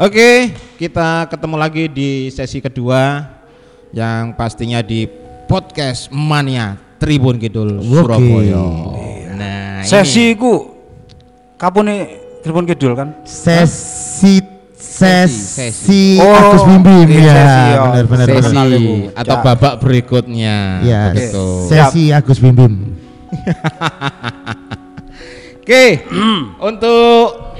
Oke, kita ketemu lagi di sesi kedua yang pastinya di podcast Mania Tribun Kidul Surabaya. Nah, Sesi iku kapune Tribun Kidul kan? Sesi Sesi. sesi Oh, Agus Bim Bim iya, ya sesi, oh. benar benar ini benar. Sesi ibu. atau Ya. babak berikutnya. Ya, Begitu. sesi Agus Bim Bim. Oke, untuk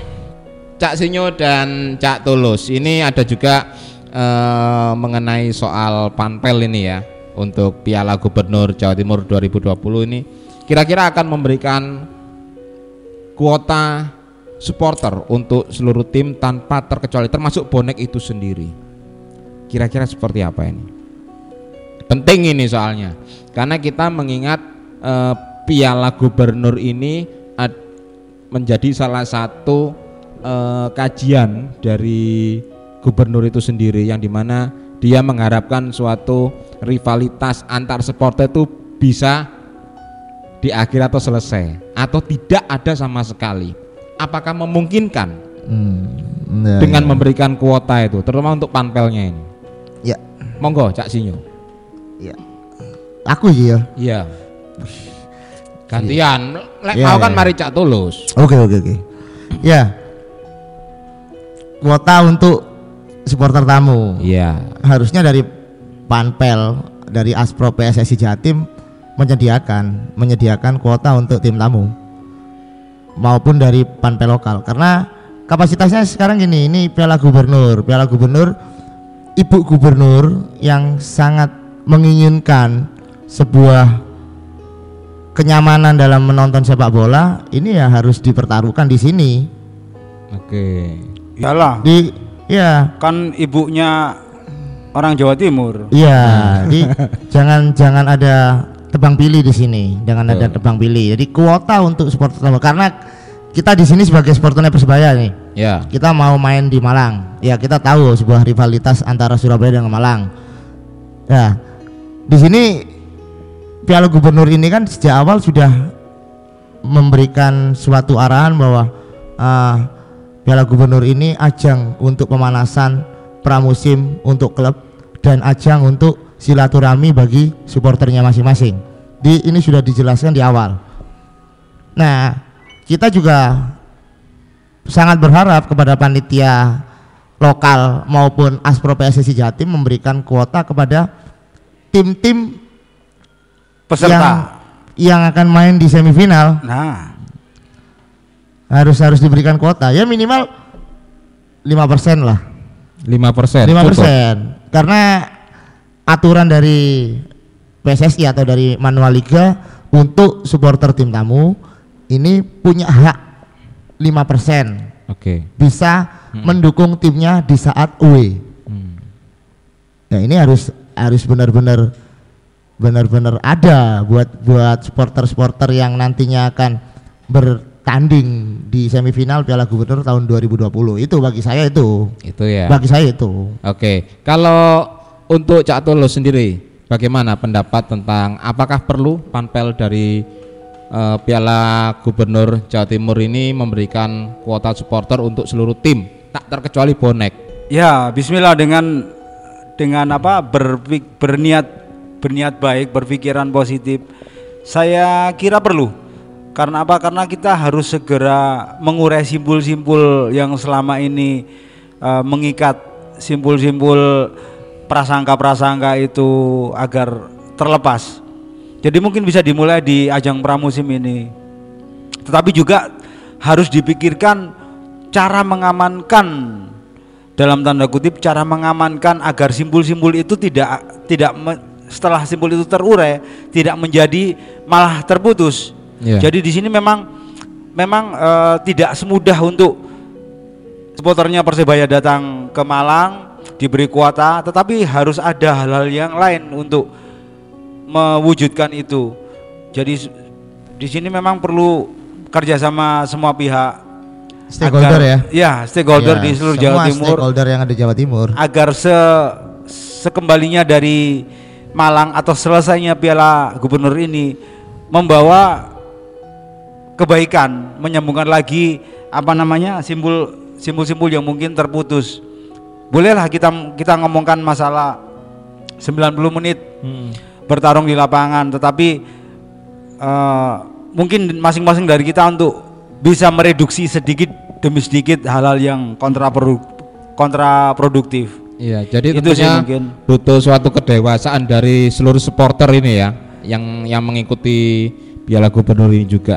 Cak Sinyo dan Cak Tulus ini ada juga eh, mengenai soal panpel ini ya untuk Piala Gubernur Jawa Timur 2020 ini kira-kira akan memberikan kuota supporter untuk seluruh tim tanpa terkecuali termasuk bonek itu sendiri. Kira-kira seperti apa ini? Penting ini soalnya karena kita mengingat eh, Piala Gubernur ini ad- menjadi salah satu eh, kajian dari gubernur itu sendiri yang di mana dia mengharapkan suatu rivalitas antar supporter itu bisa di akhir atau selesai atau tidak ada sama sekali. Apakah memungkinkan Hmm, nah, dengan ya. memberikan kuota itu, terutama untuk panpelnya ini? ya Monggo, Cak Sinyo. ya. Aku ya. Iya. Gantian, lek mau kan iya. mari Cak Tulus. Oke oke oke. Ya. Kuota untuk supporter tamu. Iya. Harusnya dari Panpel dari Aspro PSSI Jatim menyediakan menyediakan kuota untuk tim tamu maupun dari Panpel lokal karena kapasitasnya sekarang gini ini Piala Gubernur Piala Gubernur Ibu Gubernur yang sangat menginginkan sebuah kenyamanan dalam menonton sepak bola ini ya harus dipertaruhkan di sini Oke. Iyalah, di ya kan ibunya orang Jawa Timur. Iya, jadi jangan jangan ada tebang pilih di sini, jangan ada Betul. tebang pilih. Jadi kuota untuk supporter tamu karena kita di sini sebagai supporternya Persebaya nih, Ya. kita mau main di Malang. Ya kita tahu sebuah rivalitas antara Surabaya dengan Malang. Ya, di sini Piala Gubernur ini kan sejak awal sudah memberikan suatu arahan bahwa ah, Piala Gubernur ini ajang untuk pemanasan pramusim untuk klub dan ajang untuk silaturahmi bagi supporternya masing-masing. Di ini sudah dijelaskan di awal. Nah, kita juga sangat berharap kepada panitia lokal maupun Aspro PSSI Jatim memberikan kuota kepada tim-tim Peserta. yang yang akan main di semifinal Nah, harus harus diberikan kuota ya minimal 5% lah 5%. 5% karena aturan dari PSSI atau dari manual liga untuk supporter tim tamu ini punya hak 5% Oke. bisa mendukung timnya di saat away Hmm. Nah ini harus harus benar-benar benar-benar ada buat buat supporter-supporter yang nantinya akan bertanding di semifinal Piala Gubernur tahun 2020 itu bagi saya itu Itu ya. bagi saya itu Oke. Kalau untuk Cak Tulus sendiri, bagaimana pendapat tentang apakah perlu panpel dari eh, Piala Gubernur Jawa Timur ini memberikan kuota supporter untuk seluruh tim, tak terkecuali bonek. ya Bismillah dengan dengan apa berpik, berniat berniat baik, berpikiran positif. Saya kira perlu. Karena apa? Karena kita harus segera mengurai simpul-simpul yang selama ini eh, mengikat simpul-simpul prasangka-prasangka itu agar terlepas. Jadi mungkin bisa dimulai di ajang pramusim ini. Tetapi juga harus dipikirkan cara mengamankan dalam tanda kutip cara mengamankan agar simpul-simpul itu tidak tidak setelah simpul itu terurai tidak menjadi malah terputus. Iya. Jadi di sini memang memang eh, tidak semudah untuk supporternya Persebaya datang ke Malang diberi kuota, tetapi harus ada hal-hal yang lain untuk mewujudkan itu. Jadi di sini memang perlu kerjasama semua pihak. stakeholder agar- ya Ya, stakeholder Ya, di seluruh semua Jawa Timur stakeholder yang ada di Jawa Timur agar se sekembalinya dari Malang atau selesainya Piala Gubernur ini membawa kebaikan, menyambungkan lagi apa namanya simbol simbol-simbol yang mungkin terputus. bolehlah kita kita ngomongkan masalah 90 menit Hmm. bertarung di lapangan tetapi eh, mungkin masing-masing dari kita untuk bisa mereduksi sedikit demi sedikit hal-hal yang kontraprodu- kontraproduktif Iya, jadi Itu tentunya mungkin. butuh suatu kedewasaan dari seluruh supporter ini ya, yang yang mengikuti Piala Gubernur ini juga.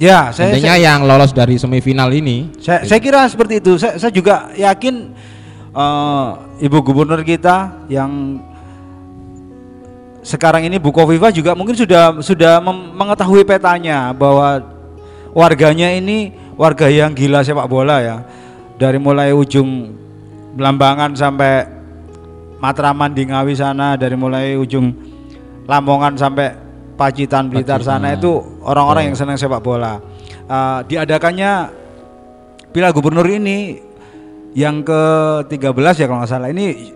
Ya saya, Intinya saya, yang lolos dari semifinal ini. saya, saya kira seperti itu. Saya, saya juga yakin eh, ibu gubernur kita yang sekarang ini Bu Kofifa juga mungkin sudah sudah mengetahui petanya bahwa warganya ini warga yang gila sepak bola ya. Dari mulai ujung Belambangan sampai Matraman di Ngawi sana dari mulai ujung Lamongan sampai Pacitan Blitar sana itu orang-orang yang senang sepak bola. Eh, diadakannya Piala Gubernur ini yang ke-13 ya kalau nggak salah. Ini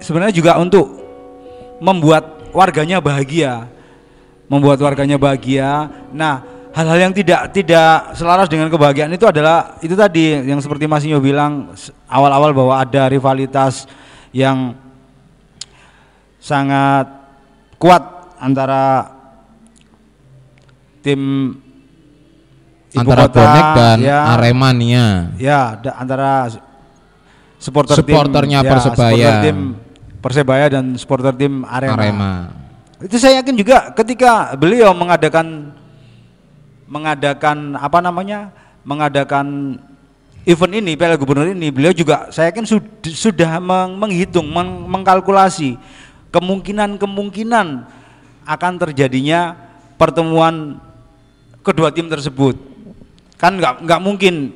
sebenarnya juga untuk membuat warganya bahagia membuat warganya bahagia. Nah hal-hal yang tidak tidak selaras dengan kebahagiaan itu adalah itu tadi yang seperti Mas Inyo bilang awal-awal bahwa ada rivalitas yang sangat kuat antara tim ibu Antara kota, bonek dan ya, Aremania. Ya, da- antara supporter Supporternya tim, Persebaya. supporter tim Persebaya dan supporter tim Arema. Arema. Itu saya yakin juga ketika beliau mengadakan mengadakan apa namanya? mengadakan event ini Piala Gubernur ini, beliau juga saya yakin sud- sudah meng- menghitung, meng- mengkalkulasi kemungkinan-kemungkinan akan terjadinya pertemuan kedua tim tersebut. Kan nggak nggak mungkin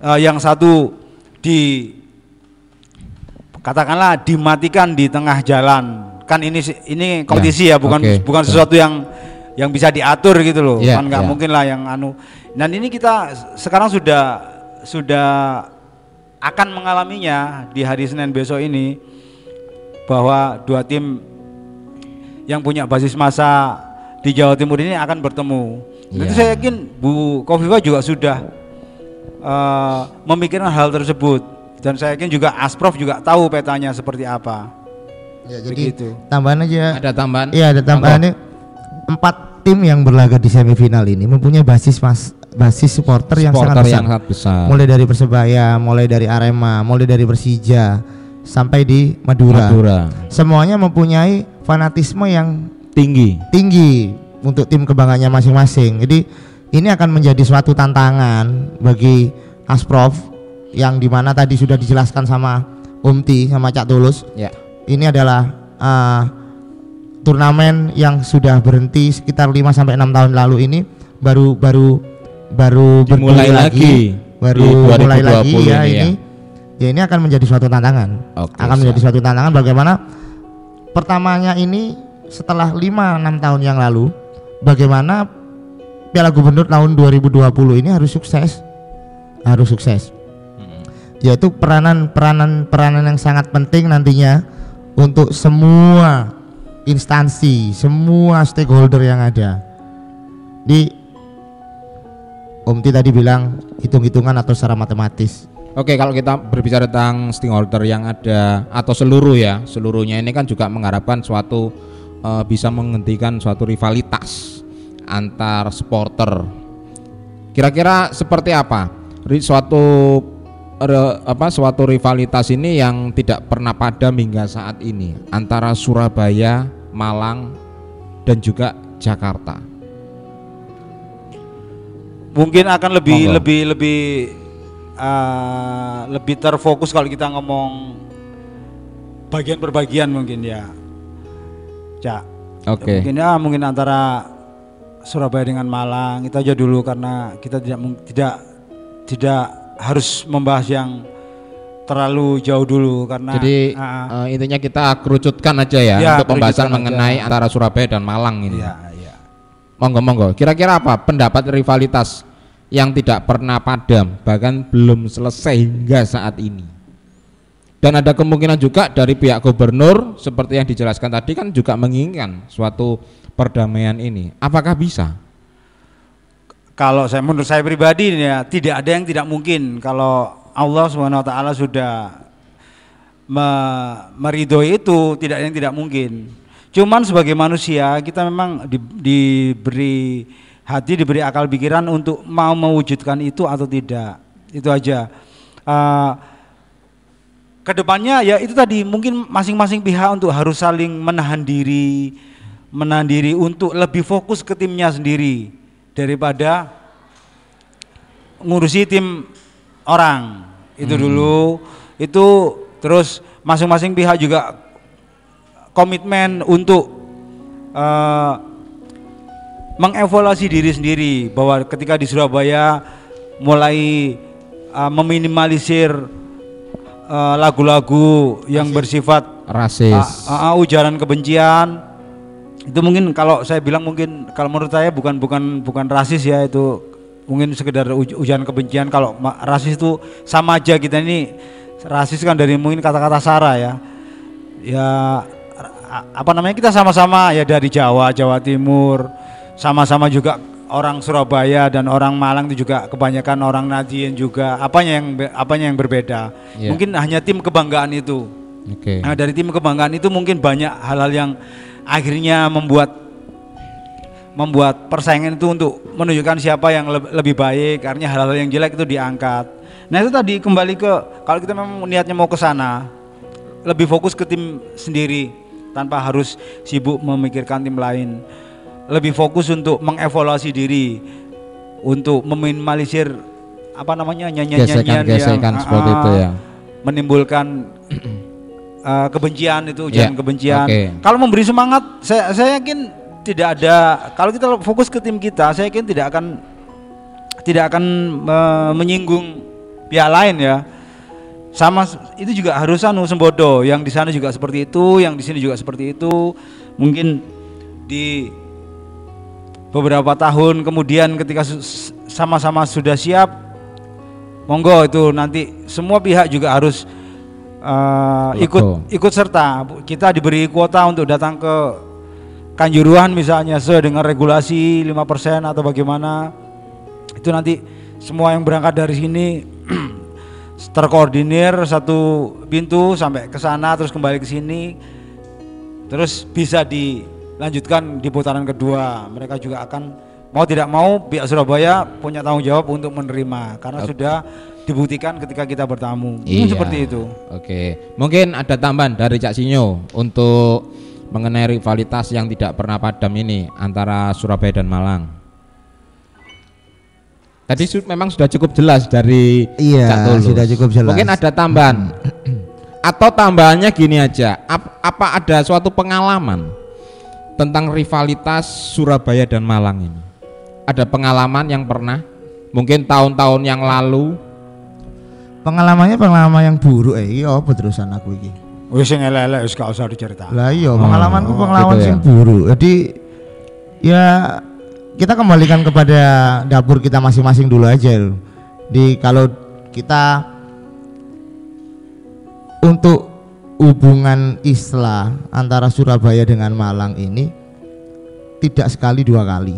eh, yang satu di katakanlah dimatikan di tengah jalan. Kan ini ini kompetisi ya, bukan oke, bukan sesuatu yang yang bisa diatur gitu loh. Iya, kan nggak iya. mungkin lah yang anu. Dan ini kita sekarang sudah sudah akan mengalaminya di hari Senin besok ini bahwa dua tim yang punya basis masa di Jawa Timur ini akan bertemu. Nanti Iya. saya yakin Bu Kofifa juga sudah eh, memikirkan hal tersebut dan saya yakin juga Asprof juga tahu petanya seperti apa. Ya, jadi Begitu. tambahan aja. Ada tambahan? Iya ada tambahannya empat tim yang berlaga di semifinal ini mempunyai basis mas basis supporter yang sangat Supporter besar. yang sangat besar. Mulai dari Persebaya, mulai dari Arema, mulai dari Persija sampai di Madura. Madura. Semuanya mempunyai fanatisme yang Tinggi. tinggi untuk tim kebanggaannya masing-masing. Jadi ini akan menjadi suatu tantangan bagi Asprof yang di mana tadi sudah dijelaskan sama Umti sama Cak Tulus Ya. ini adalah uh, turnamen yang sudah berhenti sekitar 5 sampai 6 tahun lalu ini baru baru baru Dimulai berdiri lagi baru di mulai 2020 lagi ya ini ini ya ini akan menjadi suatu tantangan Oke, akan menjadi siap. suatu tantangan bagaimana pertamanya ini setelah 5 6 tahun yang lalu bagaimana Piala Gubernur tahun 2020 ini harus sukses harus sukses yaitu peranan peranan peranan yang sangat penting nantinya untuk semua instansi, semua stakeholder yang ada. Di Om Ti tadi bilang hitung-hitungan atau secara matematis. Oke, kalau kita berbicara tentang stakeholder yang ada atau seluruh ya, seluruhnya ini kan juga mengharapkan suatu eh, bisa menghentikan suatu rivalitas antar supporter. Kira-kira seperti apa? Suatu re- apa suatu rivalitas ini yang tidak pernah padam hingga saat ini antara Surabaya, Malang dan juga Jakarta. Mungkin akan lebih Monggo. lebih lebih eh, lebih terfokus kalau kita ngomong bagian per bagian mungkin ya. Cak. Oke. Mungkin ya mungkin antara Surabaya dengan Malang itu aja dulu karena kita tidak tidak tidak harus membahas yang terlalu jauh dulu karena Jadi ah. eh, intinya kita kerucutkan aja ya, Ya, untuk pembahasan kerucutkan aja. mengenai antara Surabaya dan Malang ini. Iya, iya. Monggo monggo. Kira-kira apa pendapat rivalitas yang tidak pernah padam bahkan belum selesai hingga saat ini? Dan ada kemungkinan juga dari pihak gubernur seperti yang dijelaskan tadi kan juga menginginkan suatu perdamaian ini. Apakah bisa? Kalau saya menurut saya pribadi ya tidak ada yang tidak mungkin kalau Allah Subhanahu wa taala sudah me- meridhoi itu tidak yang tidak mungkin. Cuman sebagai manusia kita memang di- diberi hati, diberi akal pikiran untuk mau mewujudkan itu atau tidak. Itu aja. Eh, ke depannya ya itu tadi mungkin masing-masing pihak untuk harus saling menahan diri, menahan diri untuk lebih fokus ke timnya sendiri daripada ngurusi tim orang itu dulu itu terus masing-masing pihak juga komitmen untuk eh, mengevaluasi diri sendiri bahwa ketika di Surabaya mulai eh, meminimalisir eh, lagu-lagu yang bersifat rasis. Ah, ah, ujaran kebencian. Itu mungkin kalau saya bilang mungkin kalau menurut saya bukan bukan bukan rasis ya itu mungkin sekedar uj- ujaran kebencian. Kalau ma- rasis itu sama aja kita ini rasis kan dari mungkin kata-kata sara ya. Ya apa namanya kita sama-sama ya dari Jawa Jawa Timur sama-sama juga orang Surabaya dan orang Malang itu juga kebanyakan orang Nadien juga apanya yang apanya yang berbeda Iya. mungkin hanya tim kebanggaan itu oke Nah, dari tim kebanggaan itu mungkin banyak hal-hal yang akhirnya membuat membuat persaingan itu untuk menunjukkan siapa yang leb- lebih baik karena hal-hal yang jelek itu diangkat. Nah, itu tadi kembali ke kalau kita memang niatnya mau ke sana lebih fokus ke tim sendiri tanpa harus sibuk memikirkan tim lain. Lebih fokus untuk mengevaluasi diri untuk meminimalisir apa namanya nyanyian-nyanyian yang seperti itu ya. menimbulkan uh, kebencian itu ujaran Ya, kebencian. oke. Kalau memberi semangat, saya saya yakin tidak ada. Kalau kita fokus ke tim kita, saya yakin tidak akan tidak akan uh, menyinggung pihak lain ya. Sama itu juga harus anu sembodo. Yang di sana juga seperti itu, yang di sini juga seperti itu. Mungkin di beberapa tahun kemudian ketika sama-sama sudah siap monggo itu nanti semua pihak juga harus uh, ikut ikut serta. Kita diberi kuota untuk datang ke Kanjuruhan misalnya sesuai dengan regulasi 5% atau bagaimana. Itu nanti semua yang berangkat dari sini terkoordinir satu pintu sampai ke sana terus kembali ke sini. Terus bisa dilanjutkan di putaran kedua mereka juga akan mau tidak mau pihak Surabaya punya tanggung jawab untuk menerima karena Oke. sudah dibuktikan ketika kita bertamu Iya. seperti itu Oke, mungkin ada tambahan dari Cak Sinyo untuk mengenai rivalitas yang tidak pernah padam ini antara Surabaya dan Malang. Tadi su- memang sudah cukup jelas dari Iya, Cak Tulus. sudah cukup jelas. Mungkin ada tambahan. Atau tambahannya gini aja, ap- apa ada suatu pengalaman tentang rivalitas Surabaya dan Malang ini? Ada pengalaman yang pernah mungkin tahun-tahun yang lalu Pengalamannya pengalaman yang buruk eh iya apa terusan aku iki. wis sing elek-elek wis gak usah dicerita Lah iya, Oh, pengalamanku pengalaman gitu ya. sing buruk. Jadi ya kita kembalikan kepada dapur kita masing-masing dulu aja loh. Di kalau kita untuk hubungan islah antara Surabaya dengan Malang ini tidak sekali dua kali.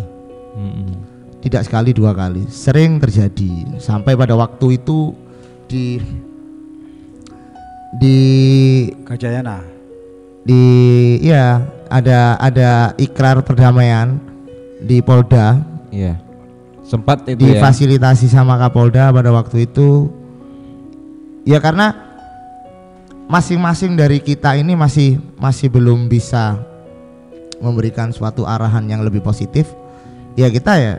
Mm-mm. Tidak sekali dua kali, sering terjadi sampai pada waktu itu di di Gajayana di ya ada ada ikrar perdamaian di Polda Iya. Sempat itu ya. difasilitasi sama Kapolda pada waktu itu ya karena masing-masing dari kita ini masih masih belum bisa memberikan suatu arahan yang lebih positif ya kita ya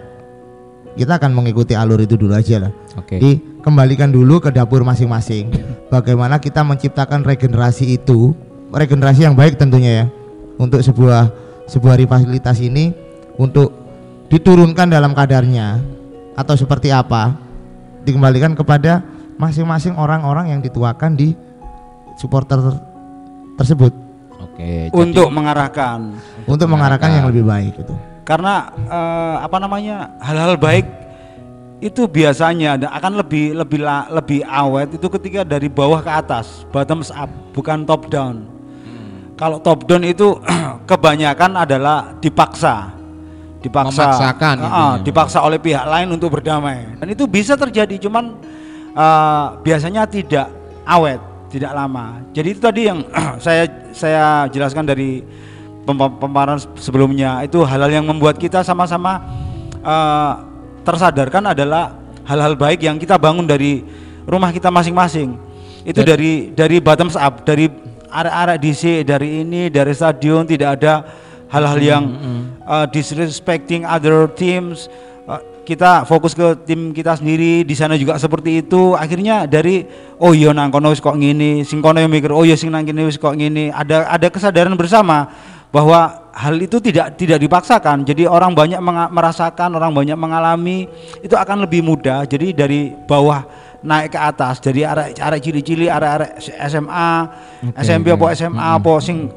kita akan mengikuti alur itu dulu aja lah Oke. Jadi kembalikan dulu ke dapur masing-masing. Bagaimana kita menciptakan regenerasi itu, regenerasi yang baik tentunya ya, untuk sebuah sebuah rivalitas ini untuk diturunkan dalam kadarnya atau seperti apa, dikembalikan kepada masing-masing orang-orang yang dituakan di supporter ter- tersebut. Oke. jadi- untuk mengarahkan. Untuk mengarahkan yang lebih baik itu. karena eh, apa namanya hal-hal baik itu biasanya akan lebih lebih la- lebih awet itu ketika dari bawah ke atas bottoms up bukan top down. Kalau top down itu kebanyakan adalah dipaksa. Dipaksa. Memaksakan intinya. dipaksa oleh pihak lain untuk berdamai. Dan itu bisa terjadi cuman eh, biasanya tidak awet tidak lama. Jadi itu tadi yang saya saya jelaskan dari pem- pemaparan sebelumnya itu hal-hal yang membuat kita sama-sama eh, tersadarkan adalah hal-hal baik yang kita bangun dari rumah kita masing-masing. Itu Dan- dari dari bottom up, dari arah-arah DC, dari ini, dari stadion tidak ada hal-hal yang uh, disrespecting other teams. Kita fokus ke tim kita sendiri di sana juga seperti itu. Akhirnya dari oh iya nang kono wis kok ngene, sing kono yang mikir oh iya sing nang kene wis kok ngene. Ada ada kesadaran bersama bahwa hal itu tidak tidak dipaksakan. Jadi orang banyak merasakan, orang banyak mengalami itu akan lebih mudah. Jadi dari bawah naik ke atas dari arah arah cili-cili arah arah SMA, Oke, SMP apa SMA apa sing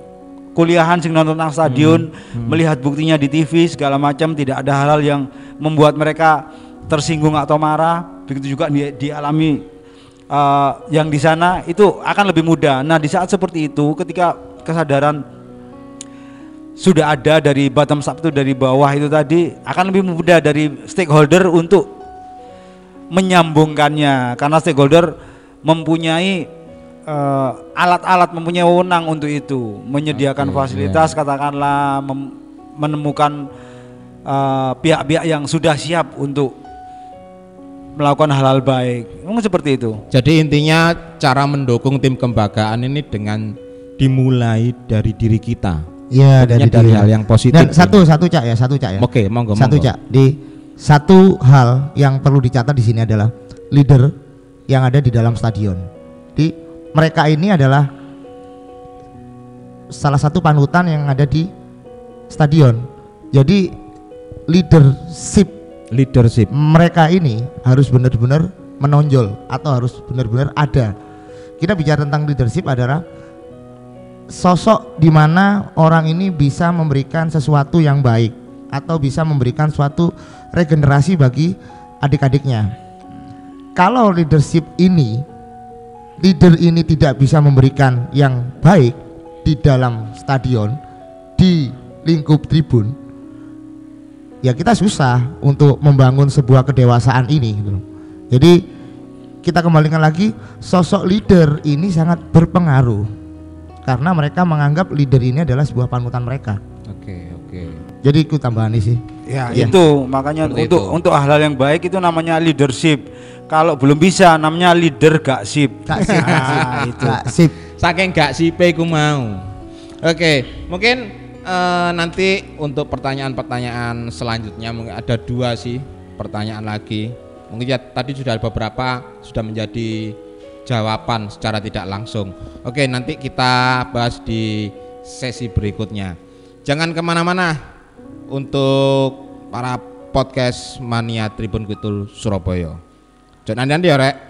kuliahan sing nonton nang stadion melihat buktinya di TV segala macam tidak ada hal-hal yang membuat mereka tersinggung atau marah begitu juga di, dialami eh, yang di sana itu akan lebih mudah. Nah di saat seperti itu ketika kesadaran sudah ada dari bottom up itu dari bawah itu tadi akan lebih mudah dari stakeholder untuk menyambungkannya. Karena stakeholder mempunyai eh, alat-alat mempunyai wewenang untuk itu. Menyediakan Oke, fasilitas katakanlah mem- menemukan eh, pihak-pihak yang sudah siap untuk melakukan hal-hal baik mungkin seperti itu Jadi intinya cara mendukung tim kelembagaan ini dengan dimulai dari diri kita. Iya dari, dari diri. hal yang positif. Dan satu satu cak ya, satu cak ya. Oke, monggo satu monggo. cak di satu hal yang perlu dicatat di sini adalah leader yang ada di dalam stadion. Di mereka ini adalah salah satu panutan yang ada di stadion. Jadi leadership Leadership. mereka ini harus benar-benar menonjol atau harus benar-benar ada. Kita bicara tentang leadership adalah sosok di mana orang ini bisa memberikan sesuatu yang baik atau bisa memberikan suatu regenerasi bagi adik-adiknya. Kalau leadership ini leader ini tidak bisa memberikan yang baik di dalam stadion, di lingkup tribun, ya kita susah untuk membangun sebuah kedewasaan ini gitu loh. Jadi kita kembalikan lagi sosok leader ini sangat berpengaruh karena mereka menganggap leader ini adalah sebuah panutan mereka. Oke, oke. Jadi ikut tambahan ini sih. Ya Iya. itu makanya Seperti untuk itu. untuk hal-hal yang baik itu namanya leadership. Kalau belum bisa namanya leader gak sip. Gak sip, Nah, itu. Gak sip. Saking gak sipe ku mau. Oke, mungkin eh, nanti untuk pertanyaan-pertanyaan selanjutnya mungkin ada dua sih pertanyaan lagi. Mungkin ya tadi sudah ada beberapa sudah menjadi jawaban secara tidak langsung. Oke, nanti kita bahas di sesi berikutnya. Jangan ke mana-mana untuk para podcast mania Tribun Kidul Surabaya. Jangan nanti ya rek.